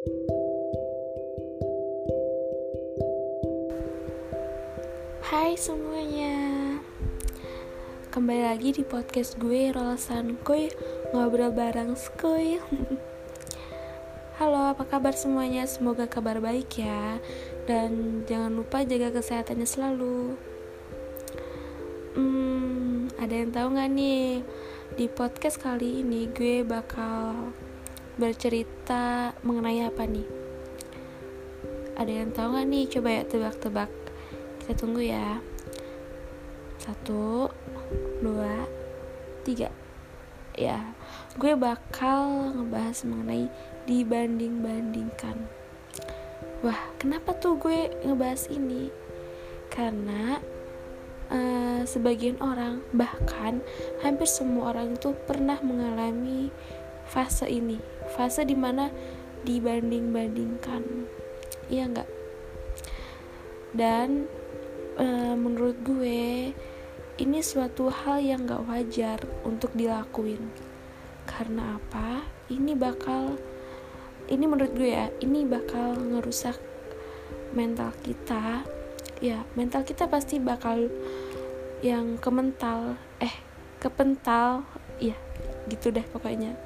Hai semuanya. Kembali lagi di podcast gue Rolasan Kuy Ngobrol bareng Skuy Halo apa kabar semuanya? Semoga kabar baik ya. Dan jangan lupa jaga kesehatannya selalu. Hmm, ada yang tahu gak nih? Di podcast kali ini gue bakal bercerita mengenai apa nih? Ada yang tahu gak nih? Coba ya tebak-tebak. Kita tunggu ya. Satu dua tiga. Ya gue bakal ngebahas mengenai dibanding bandingkan wah kenapa tuh gue ngebahas ini? Karena uh, sebagian orang bahkan hampir semua orang itu pernah mengalami fase ini. Fase di mana dibanding bandingkan iya enggak dan uh, menurut gue ini suatu hal yang gak wajar untuk dilakuin. Karena apa? Ini bakal ini menurut gue ya ini bakal ngerusak mental kita. Ya mental kita pasti bakal yang kemental eh kepental ya gitu deh pokoknya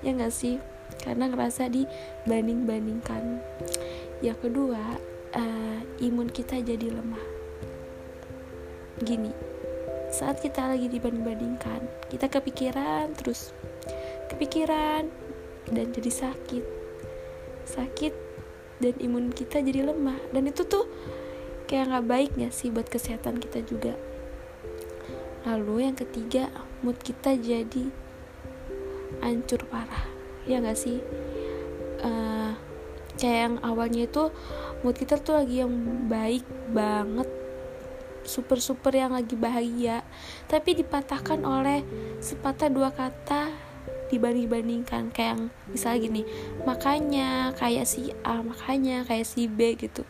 ya gak sih? Karena ngerasa dibanding bandingkan yang kedua uh, imun kita jadi lemah. Gini saat kita lagi dibanding-bandingkan kita kepikiran terus. Kepikiran dan jadi sakit. Sakit dan imun kita jadi lemah. Dan itu tuh kayak nggak baik gak sih buat kesehatan kita juga. Lalu yang ketiga mood kita jadi hancur parah. Ya nggak sih? Uh, kayak yang awalnya itu mood kita tuh lagi yang baik banget. Super super yang lagi bahagia. Tapi dipatahkan oleh sepatah dua kata dibanding-bandingkan. Kayak yang misalnya gini makanya kayak si A makanya kayak si B gitu.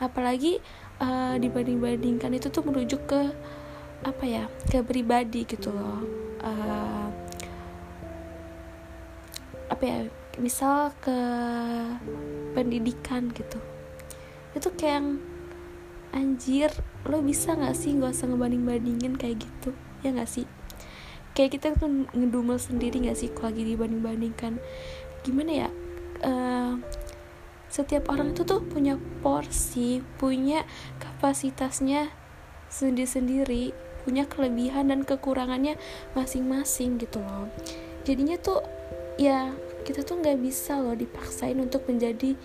Apalagi uh, dibanding-bandingkan itu tuh merujuk ke apa ya ke pribadi gitu loh. Uh, apa ya misal ke pendidikan gitu. Itu kayak yang anjir lo bisa gak sih gak usah ngebanding-bandingin kayak gitu? Ya gak sih? Kayak kita tuh ngedumel sendiri gak sih kalau lagi dibanding-bandingkan? Gimana ya? Uh, setiap orang itu tuh punya porsi punya kapasitasnya sendiri-sendiri punya kelebihan dan kekurangannya masing-masing gitu loh. Jadinya tuh ya kita tuh nggak bisa loh dipaksain untuk menjadi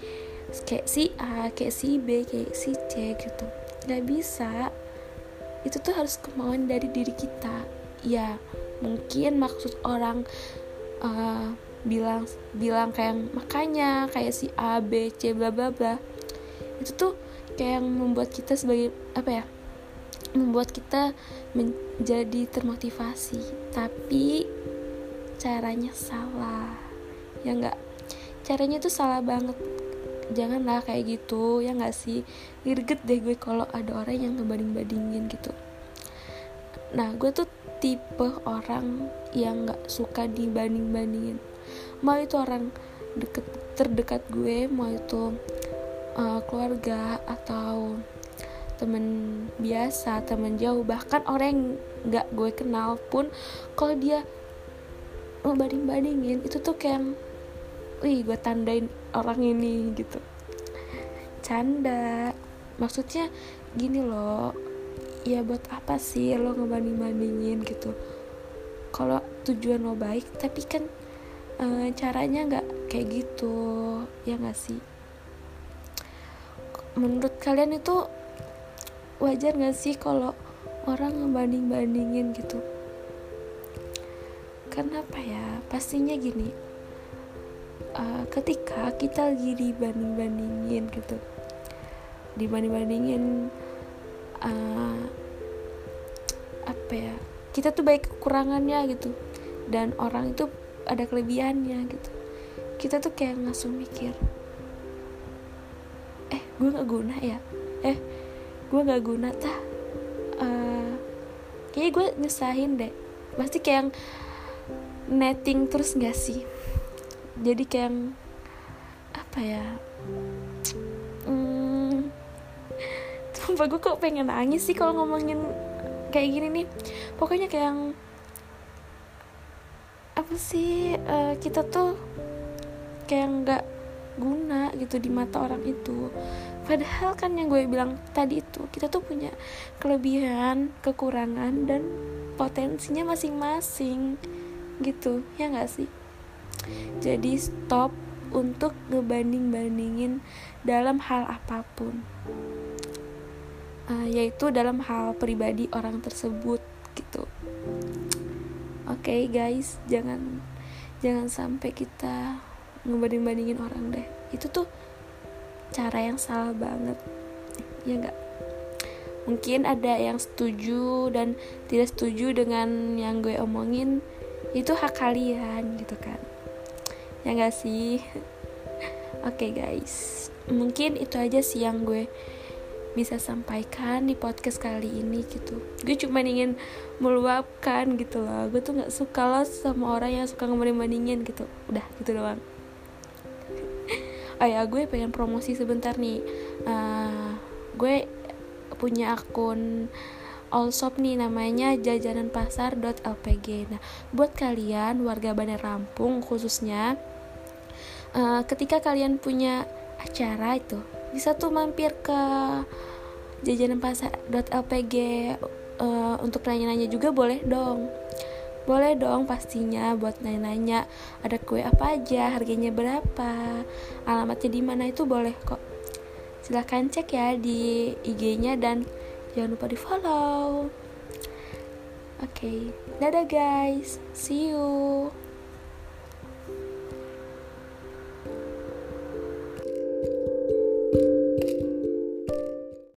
kayak si A kayak si B kayak si C gitu. Nggak bisa. Itu tuh harus kemauan dari diri kita. Ya mungkin maksud orang uh, bilang bilang kayak makanya kayak si A B C bla bla bla. Itu tuh kayak yang membuat kita sebagai apa ya membuat kita menjadi termotivasi. Tapi caranya salah ya nggak. Caranya tuh salah banget. Janganlah kayak gitu ya nggak sih? Greget deh gue kalau ada orang yang ngebanding bandingin gitu. Nah gue tuh tipe orang yang nggak suka dibanding bandingin mau itu orang deket terdekat gue mau itu uh, keluarga atau temen biasa temen jauh bahkan orang yang nggak gue kenal pun kalau dia ngebanding bandingin itu tuh kayak wih gue tandain orang ini gitu. Canda. Maksudnya gini loh ya buat apa sih lo ngebanding bandingin gitu? Kalau tujuan lo baik tapi kan e, caranya nggak kayak gitu ya nggak sih? Menurut kalian itu wajar nggak sih kalau orang ngebanding bandingin gitu? Kenapa ya? Pastinya gini uh, ketika kita lagi dibanding bandingin gitu. Dibanding bandingin uh, apa ya kita tuh baik kekurangannya gitu. Dan orang itu ada kelebihannya gitu. Kita tuh kayak langsung mikir eh gue nggak guna ya? Eh gue nggak guna tah? Uh, kayaknya gue nyesahin deh. Pasti kayak yang netting terus gak sih jadi kayak apa ya hmm, sumpah gue kok pengen nangis sih kalau ngomongin kayak gini nih. Pokoknya kayak yang apa sih uh, kita tuh kayak nggak guna gitu di mata orang itu. Padahal kan yang gue bilang tadi itu kita tuh punya kelebihan kekurangan dan potensinya masing-masing gitu. Ya nggak sih jadi stop untuk ngebanding-bandingin dalam hal apa pun. Uh, yaitu dalam hal pribadi orang tersebut gitu. Oke okay, guys jangan jangan sampai kita ngebanding-bandingin orang deh. Itu tuh cara yang salah banget. Ya enggak mungkin ada yang setuju dan tidak setuju dengan yang gue omongin itu hak kalian gitu kan ya enggak sih? Oke okay, guys. Mungkin itu aja sih yang gue bisa sampaikan di podcast kali ini gitu. Gue cuma ingin meluapkan gitu loh. Gue tuh nggak suka loh sama orang yang suka ngebanding bandingin gitu. Udah gitu doang. Oh ya gue pengen promosi sebentar nih. Uh, gue punya akun Allshop nih namanya jajananpasar.lpg Nah buat kalian warga Bandar Lampung khususnya uh, Ketika kalian punya acara itu bisa tuh mampir ke jajanan pasar.lpg uh, eh, untuk nanya-nanya juga boleh dong. Boleh dong pastinya buat nanya-nanya ada kue apa aja harganya berapa alamatnya di mana itu boleh kok. Silahkan cek ya di IG-nya dan jangan lupa di follow oke okay. dadah guys see you